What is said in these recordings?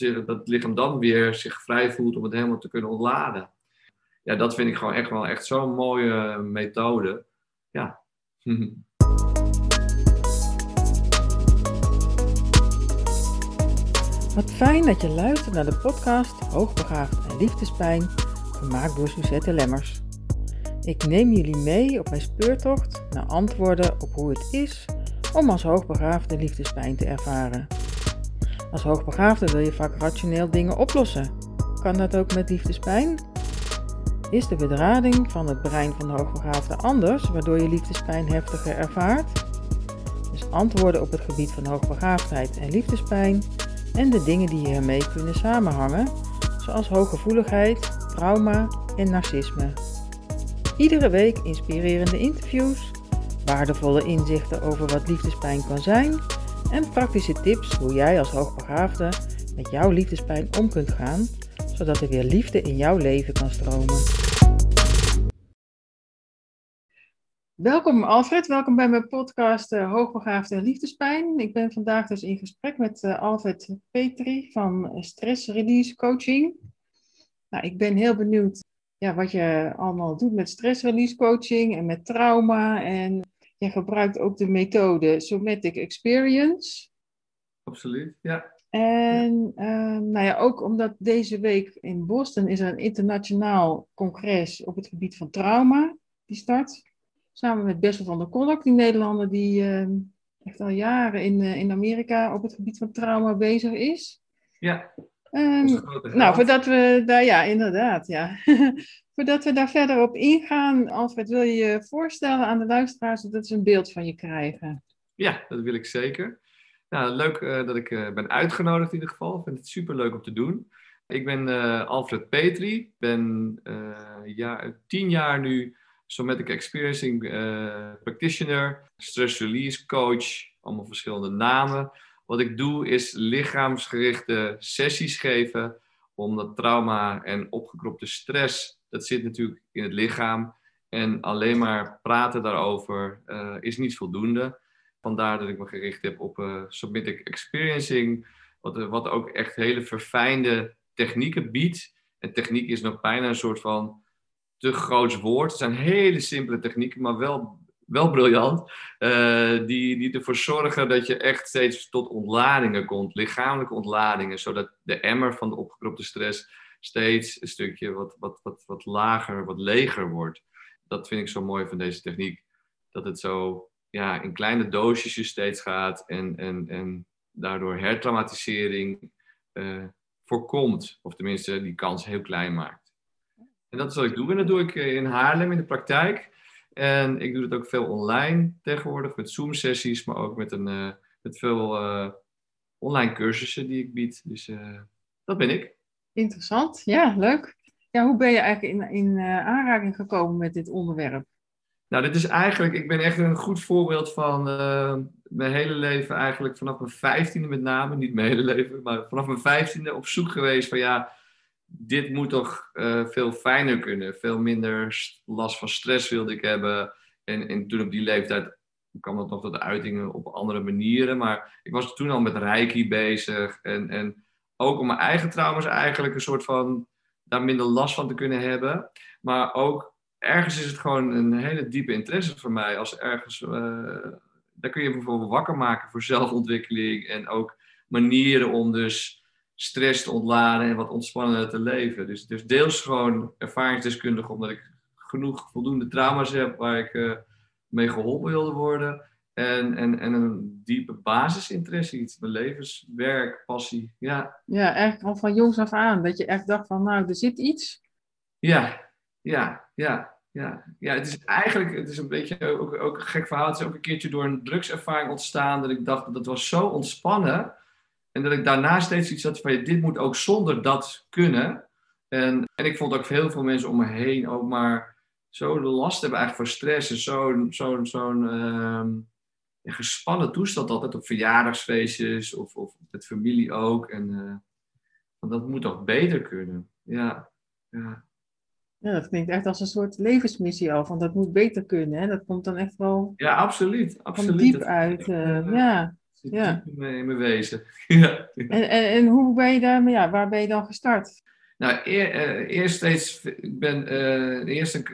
dat het lichaam dan weer zich vrij voelt om het helemaal te kunnen ontladen. Ja, dat vind ik gewoon echt wel echt zo'n mooie methode. Ja. Wat fijn dat je luistert naar de podcast Hoogbegaafd en Liefdespijn, gemaakt door Suzette Lemmers. Ik neem jullie mee op mijn speurtocht naar antwoorden op hoe het is om als hoogbegaafde liefdespijn te ervaren. Als hoogbegaafde wil je vaak rationeel dingen oplossen. Kan dat ook met liefdespijn? Is de bedrading van het brein van de hoogbegaafde anders, waardoor je liefdespijn heftiger ervaart? Dus antwoorden op het gebied van hoogbegaafdheid en liefdespijn en de dingen die hiermee kunnen samenhangen, zoals hooggevoeligheid, trauma en narcisme. Iedere week inspirerende interviews, waardevolle inzichten over wat liefdespijn kan zijn en praktische tips hoe jij als hoogbegaafde met jouw liefdespijn om kunt gaan, zodat er weer liefde in jouw leven kan stromen. Welkom Alfred, welkom bij mijn podcast uh, Hoogbegaafde en Liefdespijn. Ik ben vandaag dus in gesprek met uh, Alfred Petri van Stress Release Coaching. Nou, ik ben heel benieuwd ja, wat je allemaal doet met stress release coaching en met trauma. En je gebruikt ook de methode Somatic Experience. Absoluut, ja. En uh, nou ja, ook omdat deze week in Boston is er een internationaal congres op het gebied van trauma. Die start samen met Bessel van der Kolk, die Nederlander die uh, echt al jaren in, uh, in Amerika op het gebied van trauma bezig is. Ja. Um, nou, voordat we daar, ja, inderdaad, ja. voordat we daar verder op ingaan, Alfred, wil je je voorstellen aan de luisteraars dat ze een beeld van je krijgen? Ja, dat wil ik zeker. Nou, leuk uh, dat ik uh, ben uitgenodigd in ieder geval. Ik vind het super leuk om te doen. Ik ben uh, Alfred Petri. Ik ben ja, tien jaar nu Somatic Experiencing Practitioner, Stress Release Coach, allemaal verschillende namen. Wat ik doe is lichaamsgerichte sessies geven, omdat trauma en opgekropte stress, dat zit natuurlijk in het lichaam. En alleen maar praten daarover uh, is niet voldoende. Vandaar dat ik me gericht heb op uh, Experiencing, wat, uh, wat ook echt hele verfijnde technieken biedt. En techniek is nog bijna een soort van te groot woord. Het zijn hele simpele technieken, maar wel wel briljant. Uh, die, die ervoor zorgen dat je echt steeds tot ontladingen komt, lichamelijke ontladingen, zodat de emmer van de opgekropte stress steeds een stukje wat, wat, wat, wat lager, wat leger wordt. Dat vind ik zo mooi van deze techniek. Dat het zo ja, in kleine doosjes steeds gaat en, en, en daardoor hertraumatisering uh, voorkomt. Of tenminste die kans heel klein maakt. En dat is wat ik doe. En dat doe ik in Haarlem in de praktijk. En ik doe het ook veel online tegenwoordig met Zoom-sessies, maar ook met, een, uh, met veel uh, online cursussen die ik bied. Dus uh, dat ben ik. Interessant, ja, leuk. Ja, hoe ben je eigenlijk in, in aanraking gekomen met dit onderwerp? Nou, dit is eigenlijk, ik ben echt een goed voorbeeld van mijn hele leven eigenlijk, vanaf mijn vijftiende met name, niet mijn hele leven, maar vanaf mijn vijftiende op zoek geweest van ja, dit moet toch uh, veel fijner kunnen. Veel minder last van stress wilde ik hebben. En, en toen op die leeftijd kwam dat nog tot uitingen op andere manieren. Maar ik was toen al met reiki bezig. En, en ook om mijn eigen trauma's eigenlijk een soort van daar minder last van te kunnen hebben. Maar ook ergens is het gewoon een hele diepe interesse voor mij. Als ergens, uh, daar kun je bijvoorbeeld wakker maken voor zelfontwikkeling. En ook manieren om dus stress te ontladen en wat ontspannender te leven. Dus, dus deels gewoon ervaringsdeskundig, omdat ik genoeg voldoende trauma's heb waar ik uh, mee geholpen wilde worden. En, en, en een diepe basisinteresse, iets, mijn levenswerk, passie. Ja, ja echt al van jongs af aan, dat je echt dacht van, nou, er zit iets. Ja, ja, ja. Ja, ja, het is eigenlijk het is een beetje ook, ook een gek verhaal. Het is ook een keertje door een drugservaring ontstaan. Dat ik dacht dat was zo ontspannen en dat ik daarna steeds iets had van, dit moet ook zonder dat kunnen. En, en ik vond ook heel veel mensen om me heen ook maar zo de last hebben eigenlijk voor stress. En zo'n zo'n zo'n uh, gespannen toestand altijd op verjaardagsfeestjes of, of met familie ook. En uh, want dat moet toch beter kunnen. Ja, ja. Ja, dat klinkt echt als een soort levensmissie al, van dat moet beter kunnen. Hè? Dat komt dan echt wel ja, absoluut, absoluut. van diep uit. Uh, ja. Zit Ja. in mijn, in mijn wezen. ja. En, en, en hoe ben je daar, ja, waar ben je dan gestart? Nou, eer- eh, eerst steeds, ik ben eh eerst een,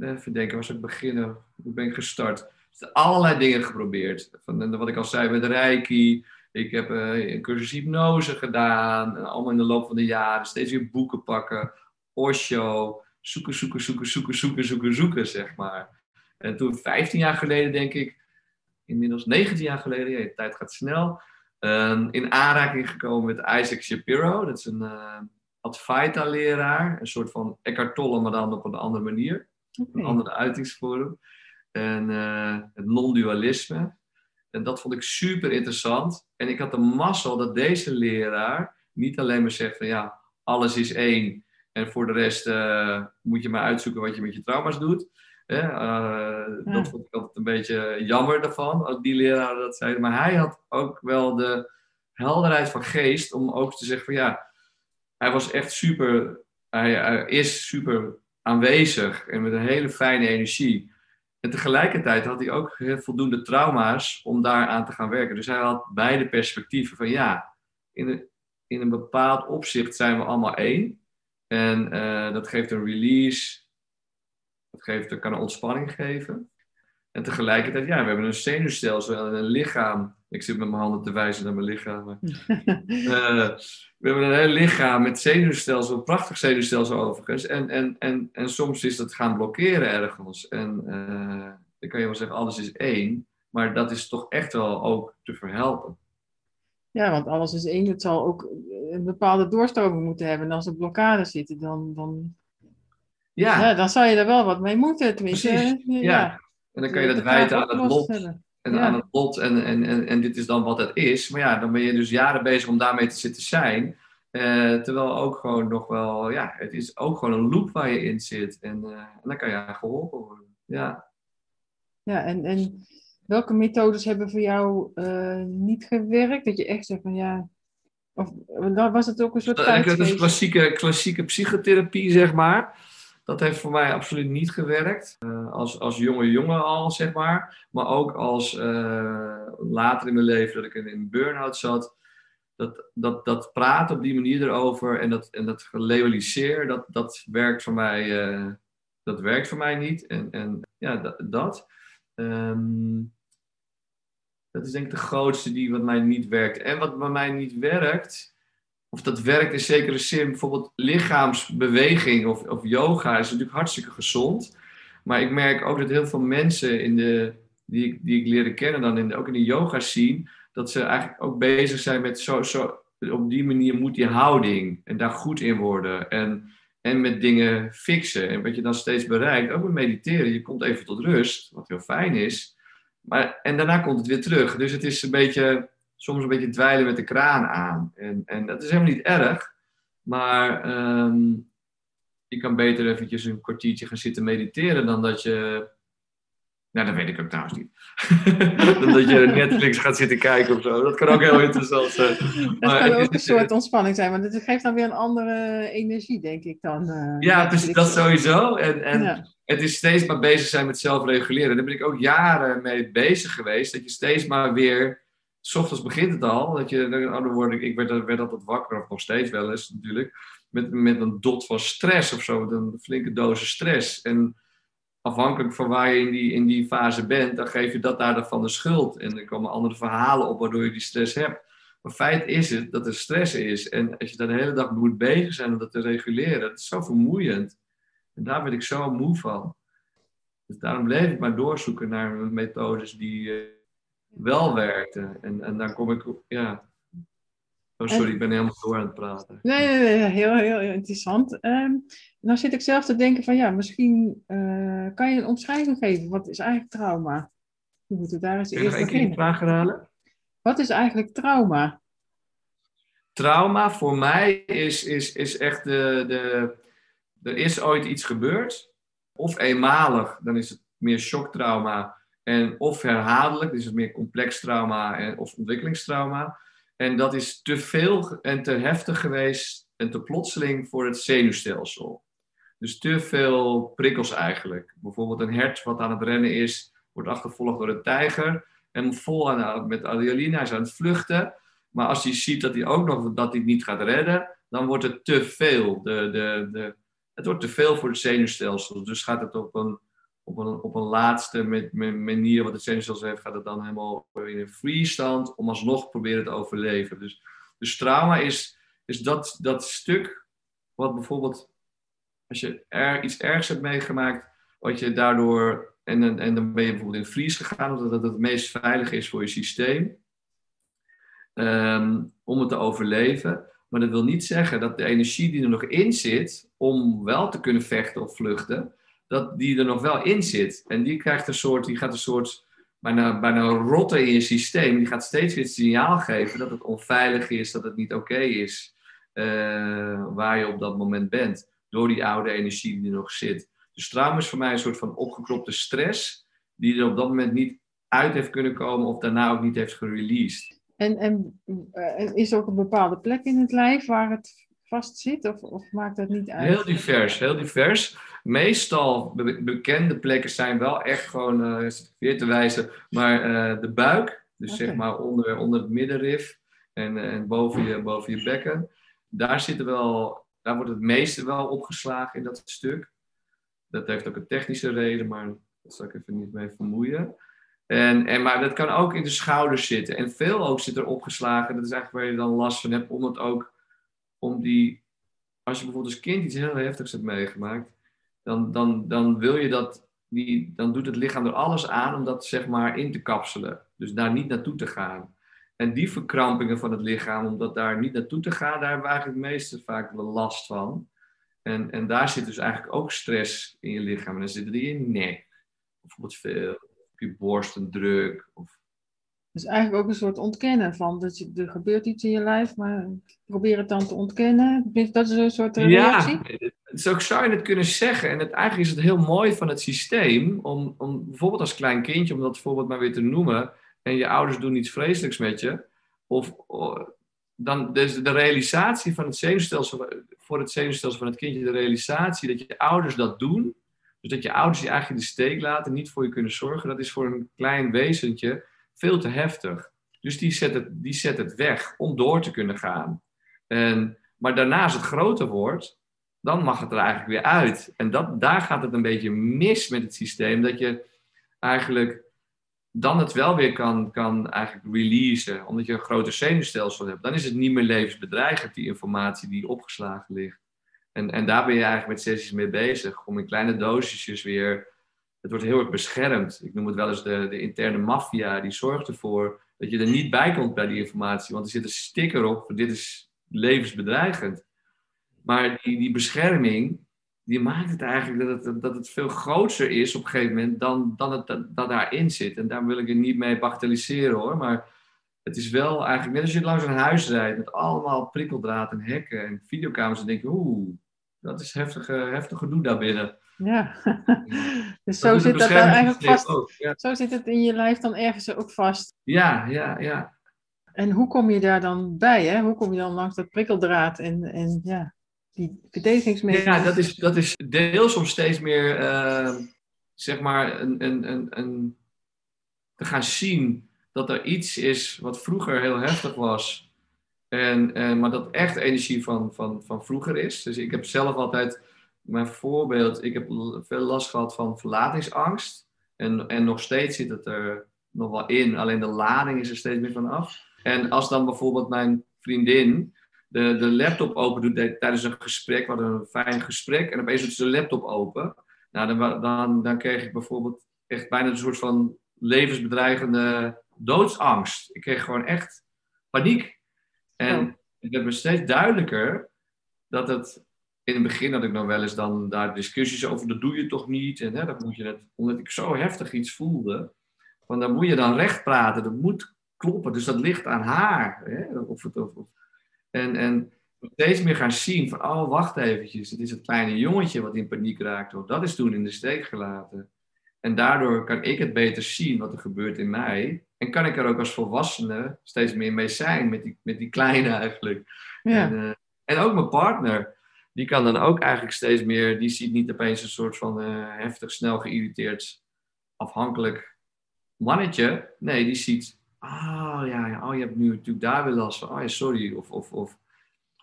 even denken, zou ik beginnen? Hoe ben ik gestart? Allerlei dingen geprobeerd. Van, en wat ik al zei met Reiki. Ik heb eh, een cursus hypnose gedaan. Allemaal in de loop van de jaren. Steeds weer boeken pakken. Osho. Zoeken, zoeken, zoeken, zoeken, zoeken, zoeken, zoeken, zeg maar. En toen, 15 jaar geleden, denk ik, inmiddels 19 jaar geleden, ja, de tijd gaat snel, ehm, in aanraking gekomen met Isaac Shapiro. Dat is een eh Advaita-leraar, een soort van Eckhart Tolle, maar dan op een andere manier, een andere uitingsvorm. En eh, het non-dualisme. En dat vond ik super interessant. En ik had de mazzel dat deze leraar niet alleen maar zegt van ja, alles is één. En voor de rest eh, moet je maar uitzoeken wat je met je trauma's doet. Hè? eh, Dat vond ik altijd een beetje jammer daarvan, als die leraren dat zeiden. Maar hij had ook wel de helderheid van geest om ook te zeggen van ja, hij was echt super, hij, hij is super aanwezig en met een hele fijne energie. En tegelijkertijd had hij ook voldoende trauma's om daaraan te gaan werken. Dus hij had beide perspectieven van ja, in een, in een bepaald opzicht zijn we allemaal één. En eh, dat geeft een release, geeft, dat kan ontspanning geven. En tegelijkertijd, ja, we hebben een zenuwstelsel en een lichaam. Ik zit met mijn handen te wijzen naar mijn lichaam. maar- eh, we hebben een heel lichaam met zenuwstelsel, een prachtig zenuwstelsel overigens. En, en, en, en soms is dat gaan blokkeren ergens. En eh, dan kan je wel zeggen, alles is één. Maar dat is toch echt wel ook te verhelpen. Ja, want alles is één. Het zal ook een bepaalde doorstroming moeten hebben. En als er blokkades zitten, dan, dan, Ja, ja. dan zou je er wel wat mee moeten. Tenminste, Precies, ja. en dan kan je dat wijten aan het lot. En Ja. aan het lot en, en, en, en dit is dan wat het is. Maar ja, dan ben je dus jaren bezig om daarmee te zitten zijn. Eh, terwijl ook gewoon nog wel, ja, het is ook gewoon een loop waar je in zit. En, eh, en dan kan je aan geholpen worden. Ja. Ja, en, en welke methodes hebben voor jou eh, niet gewerkt? Dat je echt zegt van ja. Of was het ook een soort Dat is klassieke, klassieke psychotherapie, zeg maar. Dat heeft voor mij absoluut niet gewerkt. Eh, als, als jonge jongen al, zeg maar. Maar ook als eh, later in mijn leven dat ik in een burn-out zat. Dat, dat, dat praten op die manier erover en dat, en dat gelabeliseer, dat, dat werkt voor mij, eh, dat werkt voor mij niet. En, en ja, dat. Ehm, dat is denk ik de grootste die wat mij niet werkt. En wat bij mij niet werkt, of dat werkt in zekere zin, bijvoorbeeld lichaamsbeweging of, of yoga is natuurlijk hartstikke gezond. Maar ik merk ook dat heel veel mensen in de, die, ik, die ik leren kennen, dan in de, ook in de yoga zien, dat ze eigenlijk ook bezig zijn met zo, zo, op die manier moet die houding en daar goed in worden. En, en met dingen fixen. En wat je dan steeds bereikt, ook met mediteren, je komt even tot rust, wat heel fijn is. Maar, en daarna komt het weer terug. Dus het is een beetje, soms een beetje dweilen met de kraan aan. En, en dat is helemaal niet erg. Maar ehm, je kan beter eventjes een kwartiertje gaan zitten mediteren dan dat je... Nou, dat weet ik ook trouwens niet. dan dat je Netflix gaat zitten kijken of zo. Dat kan ook heel interessant zijn. Dat Maar kan ook een soort ontspanning zijn, want het geeft dan weer een andere energie, denk ik dan. eh, Ja, dus dat sowieso. En, en Ja. het is steeds maar bezig zijn met zelfreguleren. Daar ben ik ook jaren mee bezig geweest. Dat je steeds maar weer... S ochtends begint het al. Dat je, oh, dan word ik, werd, werd altijd wakker, of nog steeds wel eens natuurlijk. Met, met een dot van stress of zo. Een flinke dosis stress. En afhankelijk van waar je in die, in die fase bent, dan geef je dat daar van de schuld. En er komen andere verhalen op waardoor je die stress hebt. Maar feit is het dat er stress is. En als je daar de hele dag moet bezig zijn om dat te reguleren, dat is zo vermoeiend. En daar ben ik zo moe van. Dus daarom bleef ik maar doorzoeken naar methodes die eh, wel werkten. En, en dan kom ik, op- ja. Oh, sorry, ik ben helemaal door aan het praten. Nee, nee, nee, heel, heel, heel interessant. Ehm nou zit ik zelf te denken van ja, misschien eh, kan je een omschrijving geven. Wat is eigenlijk trauma? We moeten daar eens eerst beginnen. vraag herhalen? Wat is eigenlijk trauma? trauma voor mij is, is, is echt de, de. Er is ooit iets gebeurd. Of eenmalig, dan is het meer shocktrauma. En of herhaaldelijk, dus het meer complex trauma en, of ontwikkelingstrauma. En dat is te veel en te heftig geweest en te plotseling voor het zenuwstelsel. Dus te veel prikkels eigenlijk. Bijvoorbeeld een hert wat aan het rennen is, wordt achtervolgd door een tijger. helemaal vol aan, met adrenaline, hij is aan het vluchten. Maar als hij ziet dat hij ook nog dat hij niet gaat redden, dan wordt het te veel. De, de, de, het wordt te veel voor het zenuwstelsel. Dus gaat het op een, op een, op een laatste met, met manier wat zenuwstelsel heeft, gaat het dan helemaal in een freeze stand om alsnog proberen te overleven. Dus, dus trauma is, is dat, dat stuk wat bijvoorbeeld, als je er, iets ergs hebt meegemaakt, wat je daardoor, en, en dan ben je bijvoorbeeld in vries gegaan, omdat dat het meest veilig is voor je systeem, um, om het te overleven. Maar dat wil niet zeggen dat de energie die er nog in zit, om wel te kunnen vechten of vluchten, dat die er nog wel in zit. En die krijgt een soort, die gaat een soort bijna, bijna rotten in je systeem. Die gaat steeds weer het signaal geven dat het onveilig is, dat het niet oké is uh, waar je op dat moment bent. Door die oude energie die er nog zit. Dus trauma is voor mij een soort van opgekropte stress, die er op dat moment niet uit heeft kunnen komen of daarna ook niet heeft gereleased. En, en uh, is er ook een bepaalde plek in het lijf waar het vast zit? Of, of maakt dat niet uit? Heel divers, heel divers. Meestal bekende plekken zijn wel echt gewoon, uh, weer te wijzen, maar uh, de buik. Dus okay. zeg maar onder, onder het middenrif en, en boven, je, boven je bekken. Daar, zitten wel, daar wordt het meeste wel opgeslagen in dat stuk. Dat heeft ook een technische reden, maar dat zal ik even niet mee vermoeien. En, en, maar dat kan ook in de schouders zitten. En veel ook zit er opgeslagen. Dat is eigenlijk waar je dan last van hebt. Om het ook, om die, als je bijvoorbeeld als kind iets heel heftigs hebt meegemaakt. Dan, dan, dan wil je dat, die, dan doet het lichaam er alles aan om dat zeg maar in te kapselen. Dus daar niet naartoe te gaan. En die verkrampingen van het lichaam, om dat daar niet naartoe te gaan, daar hebben we eigenlijk het meeste vaak last van. En, en daar zit dus eigenlijk ook stress in je lichaam. En dan zitten die in je nek. Bijvoorbeeld veel op je borst een druk. Of... Dus eigenlijk ook een soort ontkennen van dat je, er gebeurt iets in je lijf, maar probeer het dan te ontkennen. Dat is een soort reactie? Ja, zo zou je het kunnen zeggen. En het, eigenlijk is het heel mooi van het systeem om, om bijvoorbeeld als klein kindje, om dat bijvoorbeeld maar weer te noemen, en je ouders doen iets vreselijks met je, of dan dus de realisatie van het zenuwstelsel, voor het zenuwstelsel van het kindje, de realisatie dat je ouders dat doen, dus dat je ouders je eigenlijk in de steek laten, niet voor je kunnen zorgen, dat is voor een klein wezentje veel te heftig. Dus die zet het, die zet het weg om door te kunnen gaan. En, maar daarna, als het groter wordt, dan mag het er eigenlijk weer uit. En dat, daar gaat het een beetje mis met het systeem, dat je eigenlijk dan het wel weer kan, kan eigenlijk releasen, omdat je een groter zenuwstelsel hebt. Dan is het niet meer levensbedreigend, die informatie die opgeslagen ligt. En, en daar ben je eigenlijk met sessies mee bezig, om in kleine dosisjes weer. Het wordt heel erg beschermd. Ik noem het wel eens de, de interne maffia, die zorgt ervoor dat je er niet bij komt bij die informatie. Want er zit een sticker op: dit is levensbedreigend. Maar die, die bescherming, die maakt het eigenlijk dat het, dat het veel groter is op een gegeven moment dan, dan het dat, dat daarin zit. En daar wil ik er niet mee bagatelliseren hoor. Maar het is wel eigenlijk net als je langs een huis rijdt met allemaal prikkeldraad en hekken en videokamers. Dan denk je, oeh, dat is heftig, heftig gedoe daarbinnen. Ja, dus zo zit dat dan eigenlijk vast. Zo zit het in je lijf dan ergens ook vast. Ja, ja, ja. En hoe kom je daar dan bij? Hè? Hoe kom je dan langs dat prikkeldraad en, en ja, die verdedigingsmechanismen? Ja, dat is, dat is deels om steeds meer, uh, zeg maar, een, een, een, een, te gaan zien dat er iets is wat vroeger heel heftig was. En, en, maar dat echt energie van, van, van vroeger is. Dus ik heb zelf altijd, mijn voorbeeld, ik heb veel last gehad van verlatingsangst. En, en nog steeds zit het er nog wel in, alleen de lading is er steeds meer van af. En als dan bijvoorbeeld mijn vriendin de, de laptop open doet tijdens een gesprek, hadden een fijn gesprek, en opeens doet ze de laptop open. Nou, dan, dan, dan kreeg ik bijvoorbeeld echt bijna een soort van levensbedreigende doodsangst. Ik kreeg gewoon echt paniek. En het werd me steeds duidelijker dat het. In het begin had ik nog wel eens dan daar discussies over, dat doe je toch niet. En hè, dat moet je net, omdat ik zo heftig iets voelde. Van dan moet je dan recht praten, dat moet kloppen. Dus dat ligt aan haar. Hè, of het, of, en, en steeds meer gaan zien van, oh wacht eventjes, het is het kleine jongetje wat in paniek raakt. Of dat is toen in de steek gelaten. En daardoor kan ik het beter zien wat er gebeurt in mij. En kan ik er ook als volwassene steeds meer mee zijn met die, met die kleine eigenlijk. Ja. En, uh, en ook mijn partner, die kan dan ook eigenlijk steeds meer, die ziet niet opeens een soort van uh, heftig, snel geïrriteerd, afhankelijk mannetje, nee, die ziet, oh ja, ja, oh, je hebt nu natuurlijk daar weer last van, oh ja, sorry, of, of, of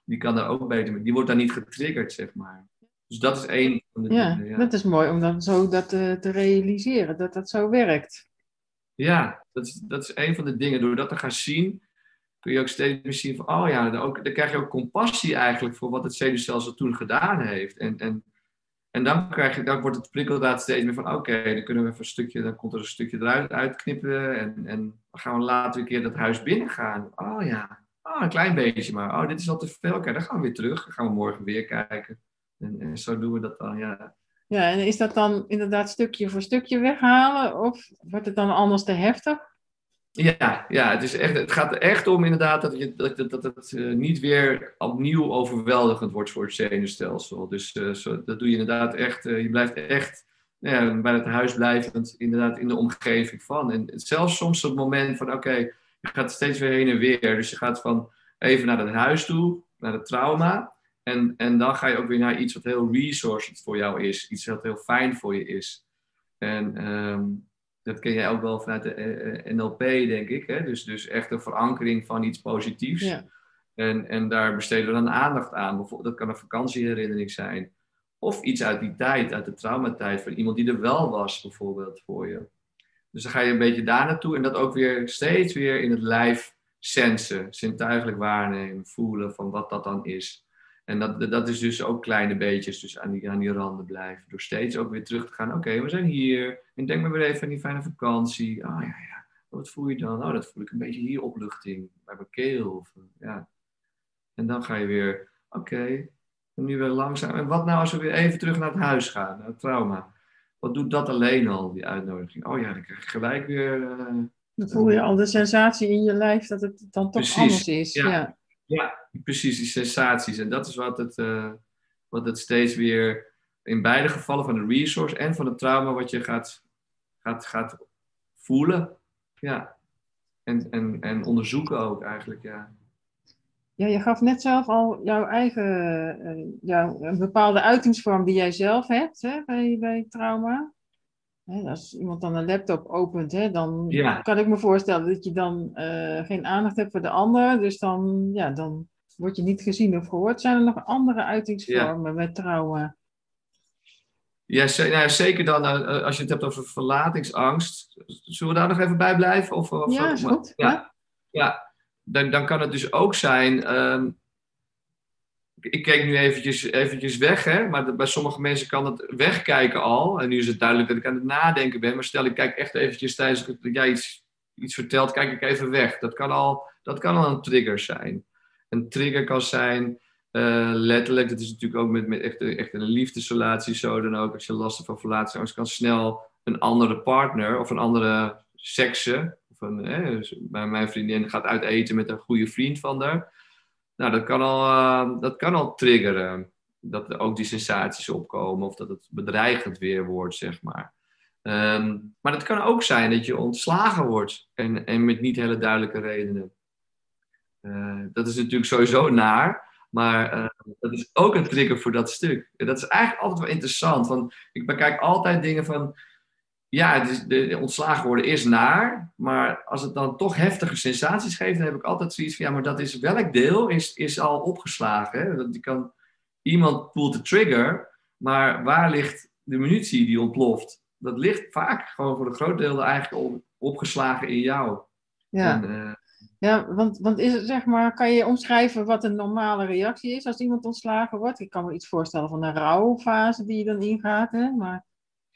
die kan daar ook beter mee, die wordt daar niet getriggerd, zeg maar. Dus dat is één van de Ja, dingen. Ja, dat is mooi om dan zo dat eh, te realiseren, dat dat zo werkt. ja dat, is, dat is één van de dingen. Door dat te gaan zien, kun je ook steeds meer zien van, oh ja, dan, ook, dan krijg je ook compassie eigenlijk voor wat het zenuwstelsel toen gedaan heeft. En, en, en dan, krijg je, dan wordt het prikkeldaad steeds meer van, oké, dan kunnen we even een stukje, dan komt er een stukje eruit uitknippen en, en dan gaan we later een keer dat huis binnengaan. Oh ja, oh, een klein beetje maar. Oh, dit is al te veel. Oké, dan gaan we weer terug. Dan gaan we morgen weer kijken. En, en zo doen we dat dan, ja. Ja, en is dat dan inderdaad stukje voor stukje weghalen? Of wordt het dan anders te heftig? Ja, ja het, is echt, het gaat er echt om inderdaad dat, je, dat, dat, het eh, niet weer opnieuw overweldigend wordt voor het zenuwstelsel. Dus eh, zo, dat doe je inderdaad echt, eh, je blijft echt bij het huis blijvend inderdaad in de omgeving van. En zelfs soms het moment van oké, je gaat steeds weer heen en weer. Dus je gaat van even naar het huis toe, naar het trauma. En, en dan ga je ook weer naar iets wat heel resourced voor jou is. Iets wat heel fijn voor je is. En ehm, dat ken jij ook wel vanuit de eh, eh, NLP, denk ik. Hè? Dus, dus echt een verankering van iets positiefs. Ja. En, en daar besteden we dan aandacht aan. Bijvoorbeeld, dat kan een vakantieherinnering zijn. Of iets uit die tijd, uit de traumatijd, van iemand die er wel was, bijvoorbeeld, voor je. Dus dan ga je een beetje daar naartoe en dat ook weer steeds weer in het lijf sensen, zintuigelijk waarnemen, voelen van wat dat dan is. En dat, dat is dus ook kleine beetjes, dus aan die, aan die randen blijven. Door steeds ook weer terug te gaan. Oké, we zijn hier. En denk maar weer even aan die fijne vakantie. Ah ja, ja. Wat voel je dan? Oh, dat voel ik een beetje hier opluchting. Bij mijn keel. Of, ja. En dan ga je weer, oké. en nu weer langzaam. En wat nou als we weer even terug naar het huis gaan? Naar het trauma. Wat doet dat alleen al, die uitnodiging? Oh ja, dan krijg ik gelijk weer... eh, Dan voel je al de sensatie in je lijf dat het dan toch Precies, anders is. ja. Ja. Ja, precies, die sensaties. En dat is wat het, eh, wat het steeds weer, in beide gevallen van de resource en van het trauma, wat je gaat, gaat, gaat voelen. Ja. En, en, en onderzoeken ook eigenlijk, ja. Ja, je gaf net zelf al jouw eigen, eh, jouw, een bepaalde uitingsvorm die jij zelf hebt hè, bij, bij trauma. Als iemand dan een laptop opent, hè, dan Ja. kan ik me voorstellen dat je dan eh, geen aandacht hebt voor de ander. Dus dan, ja, dan word je niet gezien of gehoord. Zijn er nog andere uitingsvormen met trauma? Ja, nou ja, zeker dan eh, als je het hebt over verlatingsangst. Zullen we daar nog even bij blijven? Of, of, Ja, is goed. Ja, ja. Dan, dan kan het dus ook zijn. ehm, ik, keek nu eventjes, eventjes weg, hè, maar bij sommige mensen kan het wegkijken al. En nu is het duidelijk dat ik aan het nadenken ben. Maar stel, ik kijk echt eventjes tijdens dat jij iets, iets vertelt, kijk ik even weg. Dat kan al, dat kan al een trigger zijn. Een trigger kan zijn. eh, letterlijk, dat is natuurlijk ook met, met echt, echt een liefdesrelatie zo dan ook. Als je last hebt van verlatingsangst, kan snel een andere partner of een andere sekse. Of hè, dus mijn vriendin gaat uit eten met een goede vriend van haar. Nou, dat kan al, eh, dat kan al triggeren. Dat er ook die sensaties opkomen of dat het bedreigend weer wordt, zeg maar. Ehm, maar het kan ook zijn dat je ontslagen wordt en, en met niet hele duidelijke redenen. Eh, dat is natuurlijk sowieso naar. Maar eh, dat is ook een trigger voor dat stuk. En dat is eigenlijk altijd wel interessant. Want ik bekijk altijd dingen van. Ja, het is, de, de ontslagen worden is naar. Maar als het dan toch heftige sensaties geeft, dan heb ik altijd zoiets van. Ja, maar dat is welk deel is, is al opgeslagen. Hè? Dat, die kan, iemand voelt de trigger. Maar waar ligt de munitie die ontploft? Dat ligt vaak gewoon voor een groot deel eigenlijk op- opgeslagen in jou. Ja. En, eh, Ja, want, want is het, zeg maar, kan je omschrijven wat een normale reactie is als iemand ontslagen wordt? Ik kan me iets voorstellen van een rouwfase die je dan ingaat, hè? Maar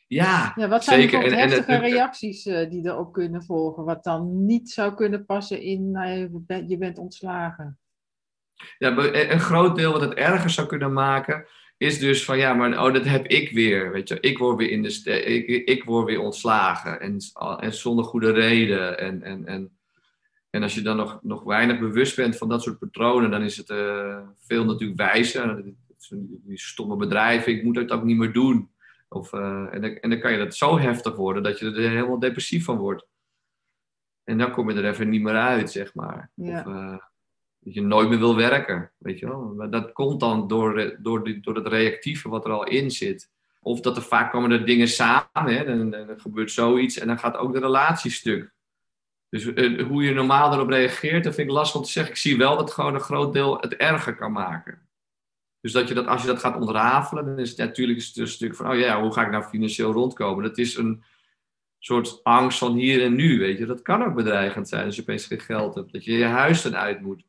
ja, ja, wat zijn zeker. bijvoorbeeld En- en het- heftige reacties eh, die erop kunnen volgen, wat dan niet zou kunnen passen in, nou, je bent- ontslagen? Ja, maar een groot deel wat het erger zou kunnen maken, is dus van ja, maar oh, dat heb ik weer. Weet je, ik word weer in de ik, ik word weer ontslagen en, en zonder goede reden. En, en, en, en als je dan nog, nog weinig bewust bent van dat soort patronen, dan is het eh, veel natuurlijk wijzer. Die stomme bedrijven, ik moet het ook niet meer doen. Of, eh, en, dan, en dan kan je dat zo heftig worden dat je er helemaal depressief van wordt. En dan kom je er even niet meer uit, zeg maar. Ja. Of, eh, dat je nooit meer wil werken, weet je wel. Maar dat komt dan door, eh, door, die, door het reactieve wat er al in zit. of dat er vaak komen er dingen samen, hè, dan, dan gebeurt zoiets en dan gaat ook de relatie stuk. Dus hoe je normaal erop reageert, dat vind ik lastig om te zeggen. Ik zie wel dat gewoon een groot deel het erger kan maken. Dus dat je dat, als je dat gaat ontrafelen, dan is het natuurlijk een stuk van, oh ja, hoe ga ik nou financieel rondkomen? Dat is een soort angst van hier en nu, weet je. Dat kan ook bedreigend zijn als je opeens geen geld hebt. Dat je je huis dan uit moet.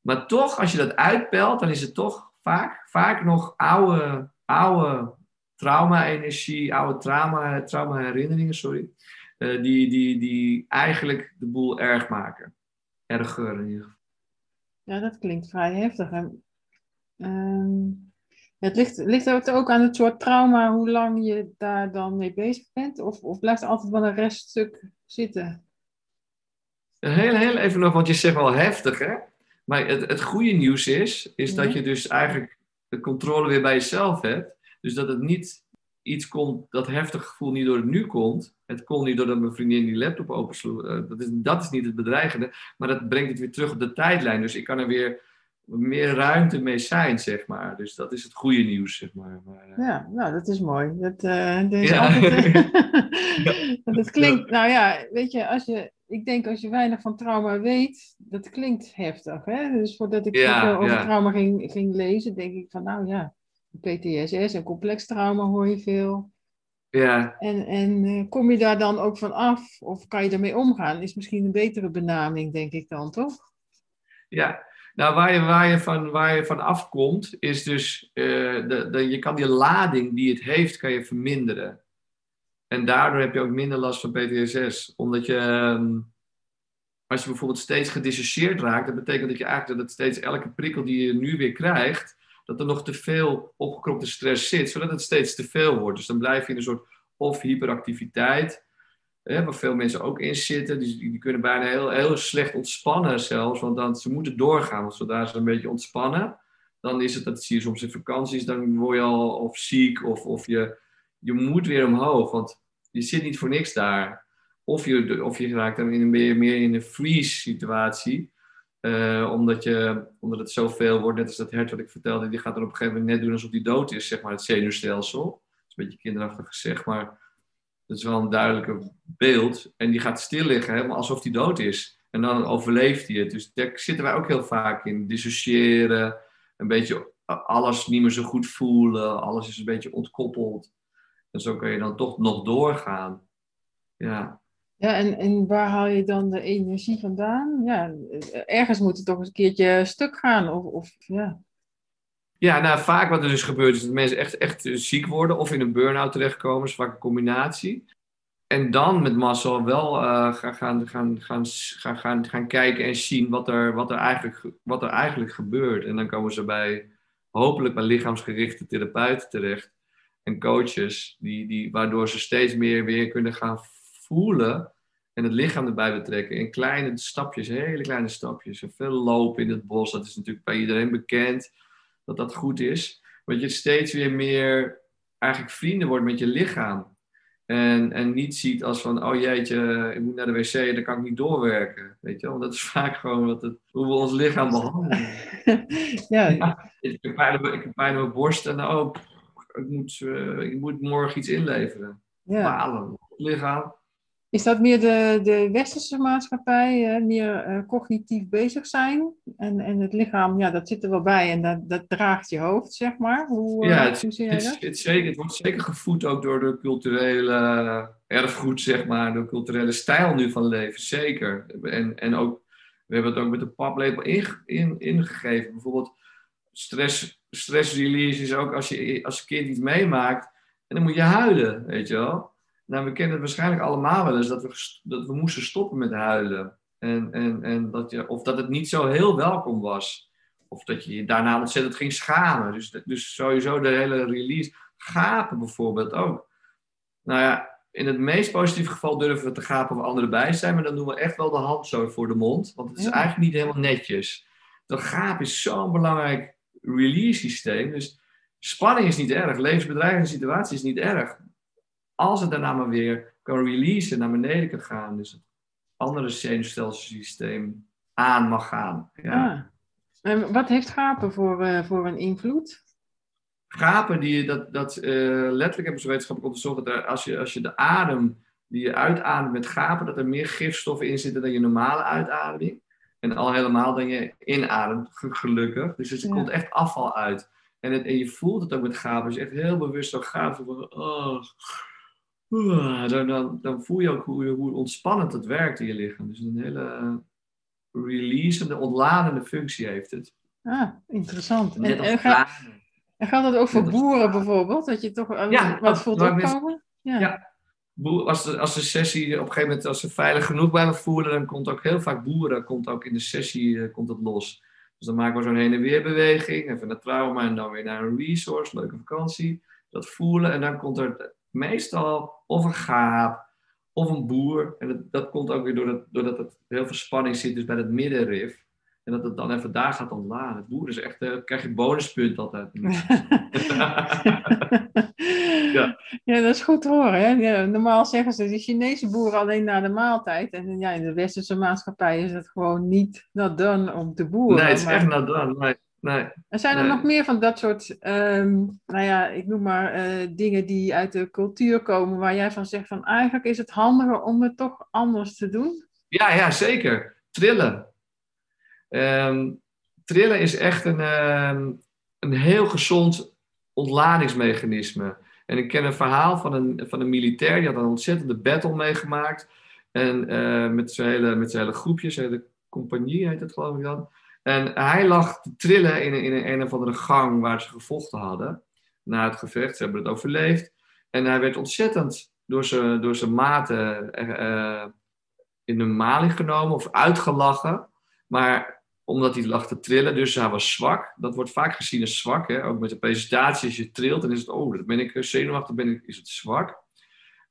Maar toch, als je dat uitpelt, dan is het toch vaak, vaak nog oude, oude trauma-energie, oude trauma, trauma-herinneringen, sorry. Uh, die, die, die eigenlijk de boel erg maken. Erger in ieder geval. Ja, dat klinkt vrij heftig. Uh, het ligt, ligt het ook aan het soort trauma, hoe lang je daar dan mee bezig bent? Of, of blijft er altijd wel een reststuk zitten? Heel, heel even nog, want je zegt wel heftig, hè? Maar het, het goede nieuws is, is dat je dus eigenlijk de controle weer bij jezelf hebt. Dus dat het niet iets komt, dat heftig gevoel niet door het nu komt. Het komt niet doordat mijn vriendin die laptop opensloeg. Uh, dat, is, dat is niet het bedreigende. Maar dat brengt het weer terug op de tijdlijn. Dus ik kan er weer meer ruimte mee zijn, zeg maar. Dus dat is het goede nieuws, zeg maar. maar uh... Ja, nou, dat is mooi. Dat, uh, is ja. altijd, dat klinkt, nou ja, weet je, als je, ik denk als je weinig van trauma weet, dat klinkt heftig. Hè? Dus voordat ik ja, over trauma ging, ging lezen, denk ik van, nou ja, PTSS en complex trauma hoor je veel. Ja. En, en kom je daar dan ook van af, of kan je ermee omgaan, is misschien een betere benaming, denk ik dan, toch? Ja, nou, waar je, waar je, van, waar je van afkomt, is dus, uh, je kan die lading die het heeft, kan je verminderen. En daardoor heb je ook minder last van PTSS. Omdat je, um, als je bijvoorbeeld steeds gedissocieerd raakt, dat betekent dat je eigenlijk dat steeds elke prikkel die je nu weer krijgt, dat er nog te veel opgekropte stress zit, zodat het steeds te veel wordt. Dus dan blijf je in een soort of hyperactiviteit, waar veel mensen ook in zitten. Die, die kunnen bijna heel, heel slecht ontspannen zelfs, want dan, ze moeten doorgaan. Want zodra ze een beetje ontspannen, dan is het, dat zie je soms in vakanties, dan word je al of ziek of, of je, je moet weer omhoog, want je zit niet voor niks daar. Of je, of je raakt dan in meer, meer in een freeze situatie. Uh, omdat, je, omdat het zoveel wordt, net als dat hert wat ik vertelde, die gaat er op een gegeven moment net doen alsof die dood is, zeg maar, het zenuwstelsel. Dat is een beetje kinderachtig gezegd, maar dat is wel een duidelijke beeld. En die gaat stil liggen, helemaal alsof die dood is. En dan overleeft hij het. Dus daar zitten wij ook heel vaak in. Dissociëren, een beetje alles niet meer zo goed voelen, alles is een beetje ontkoppeld. En zo kun je dan toch nog doorgaan. Ja. Ja, en, en waar haal je dan de energie vandaan? Ja, ergens moet het toch een keertje stuk gaan. Of, of, ja. Ja, nou vaak wat er dus gebeurt is dat mensen echt, echt ziek worden of in een burn-out terechtkomen. Een combinatie. En dan met massa wel gaan, gaan, gaan, gaan, gaan, gaan, gaan kijken en zien wat er, wat, er eigenlijk, wat er eigenlijk gebeurt. En dan komen ze bij hopelijk bij lichaamsgerichte therapeuten terecht en coaches, die, die, waardoor ze steeds meer weer kunnen gaan voelen en het lichaam erbij betrekken. In kleine stapjes, hele kleine stapjes. Veel lopen in het bos, dat is natuurlijk bij iedereen bekend dat dat goed is. Want je steeds weer meer eigenlijk vrienden wordt met je lichaam. En, en niet ziet als van, oh jeetje, ik moet naar de wc en dan kan ik niet doorwerken. Weet je wel, dat is vaak gewoon wat het, hoe we ons lichaam behandelen. ja. ja. ik, heb pijn, op mijn borst en oh, ik moet, uh, ik moet morgen iets inleveren. Ja. Balen, lichaam. Is dat meer de, de westerse maatschappij, meer uh, cognitief bezig zijn? En, en het lichaam, ja, dat zit er wel bij en dat, dat draagt je hoofd, zeg maar. Hoe, ja, het, het, het, het, zeker, het wordt zeker gevoed ook door de culturele erfgoed, zeg maar, de culturele stijl nu van leven, zeker. En, en ook, we hebben het ook met de paplepel in, in, ingegeven. Bijvoorbeeld stress, stress release is ook als je als kind iets meemaakt en dan moet je huilen, weet je wel. Nou, we kennen het waarschijnlijk allemaal wel eens dat we, dat we moesten stoppen met huilen. En, en, en dat je, of dat het niet zo heel welkom was. Of dat je je daarna ontzettend ging schamen. Dus, dus sowieso de hele release. Gapen bijvoorbeeld ook. Nou ja, in het meest positieve geval durven we te gapen of anderen bij zijn. Maar dan doen we echt wel de hand zo voor de mond. Want het is eigenlijk niet helemaal netjes. Dat gaap is zo'n belangrijk release systeem. Dus spanning is niet erg. Levensbedreigende situatie is niet erg als het daarna maar weer kan releasen, naar beneden kan gaan, dus het andere zenuwstelselsysteem aan mag gaan. Ja. Ah. En wat heeft gapen voor, uh, voor een invloed? Gapen, die, dat, dat, uh, letterlijk hebben ze wetenschappelijk onderzocht dat er, als, je, als je de adem die je uitademt met gapen, dat er meer gifstoffen in zitten dan je normale uitademing. En al helemaal dan je inademt, gelukkig. Dus er komt echt afval uit. En, het, en je voelt het ook met gapen. Dus echt heel bewust zo gapen. Van, oh, dan, dan, dan, voel je ook hoe, hoe ontspannend het werkt in je lichaam. Dus een hele releasende, ontladende functie heeft het. Ah, interessant. En, en, gaat, dat ook voor boeren bijvoorbeeld? Dat je toch ja, wat voelt opkomen? Ja. ja. Als de, als de sessie op een gegeven moment, als ze veilig genoeg bij me voelen, dan komt ook heel vaak boeren, komt ook in de sessie uh, komt het los. Dus dan maken we zo'n heen en weer beweging, even naar trauma en dan weer naar een resource, leuke vakantie. Dat voelen en dan komt er meestal of een gaap of een boer. En dat, dat komt ook weer doordat, doordat er heel veel spanning zit dus bij het middenrif. En dat het dan even daar gaat ontladen. Het boer is echt, uh, krijg je bonuspunt altijd. ja. ja, dat is goed te horen. Hè? Ja, normaal zeggen ze de Chinese boeren alleen na de maaltijd. En ja, in de westerse maatschappij is het gewoon niet done om te boeren. Nee, het is echt. Nee. Nee, er zijn er nog meer van dat soort, ehm, nou ja, ik noem maar uh, dingen die uit de cultuur komen, waar jij van zegt van eigenlijk is het handiger om het toch anders te doen? Ja, ja zeker. Trillen. Ehm, trillen is echt een, ehm, een heel gezond ontladingsmechanisme. En ik ken een verhaal van een, van een militair, die had een ontzettende battle meegemaakt. En uh, met zijn hele, met zijn hele groepje, zijn hele compagnie heet het geloof ik dan. En hij lag te trillen in een, in een, een of andere gang waar ze gevochten hadden. Na het gevecht, ze hebben het overleefd. En hij werd ontzettend door zijn, door zijn maten uh, in de maling genomen of uitgelachen. Maar omdat hij lag te trillen, dus hij was zwak. Dat wordt vaak gezien als zwak. Hè? Ook met de presentatie, als je trilt, dan is het, oh, dan ben ik zenuwachtig, ben ik, is het zwak.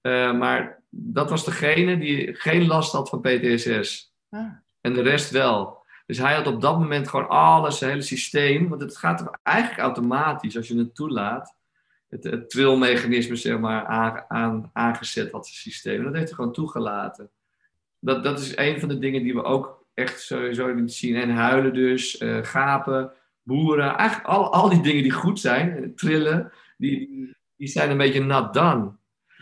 Uh, maar dat was degene die geen last had van PTSS. Ah. En de rest wel. Dus hij had op dat moment gewoon alles, het hele systeem. Want het gaat eigenlijk automatisch als je het toelaat. Het, het trilmechanisme, zeg maar, aan, aan, aangezet had het systeem. En dat heeft hij gewoon toegelaten. Dat, dat is een van de dingen die we ook echt sowieso zien. En huilen dus, uh, gapen, boeren. Eigenlijk al, al die dingen die goed zijn, eh, trillen, die, die zijn een beetje nat. Ja.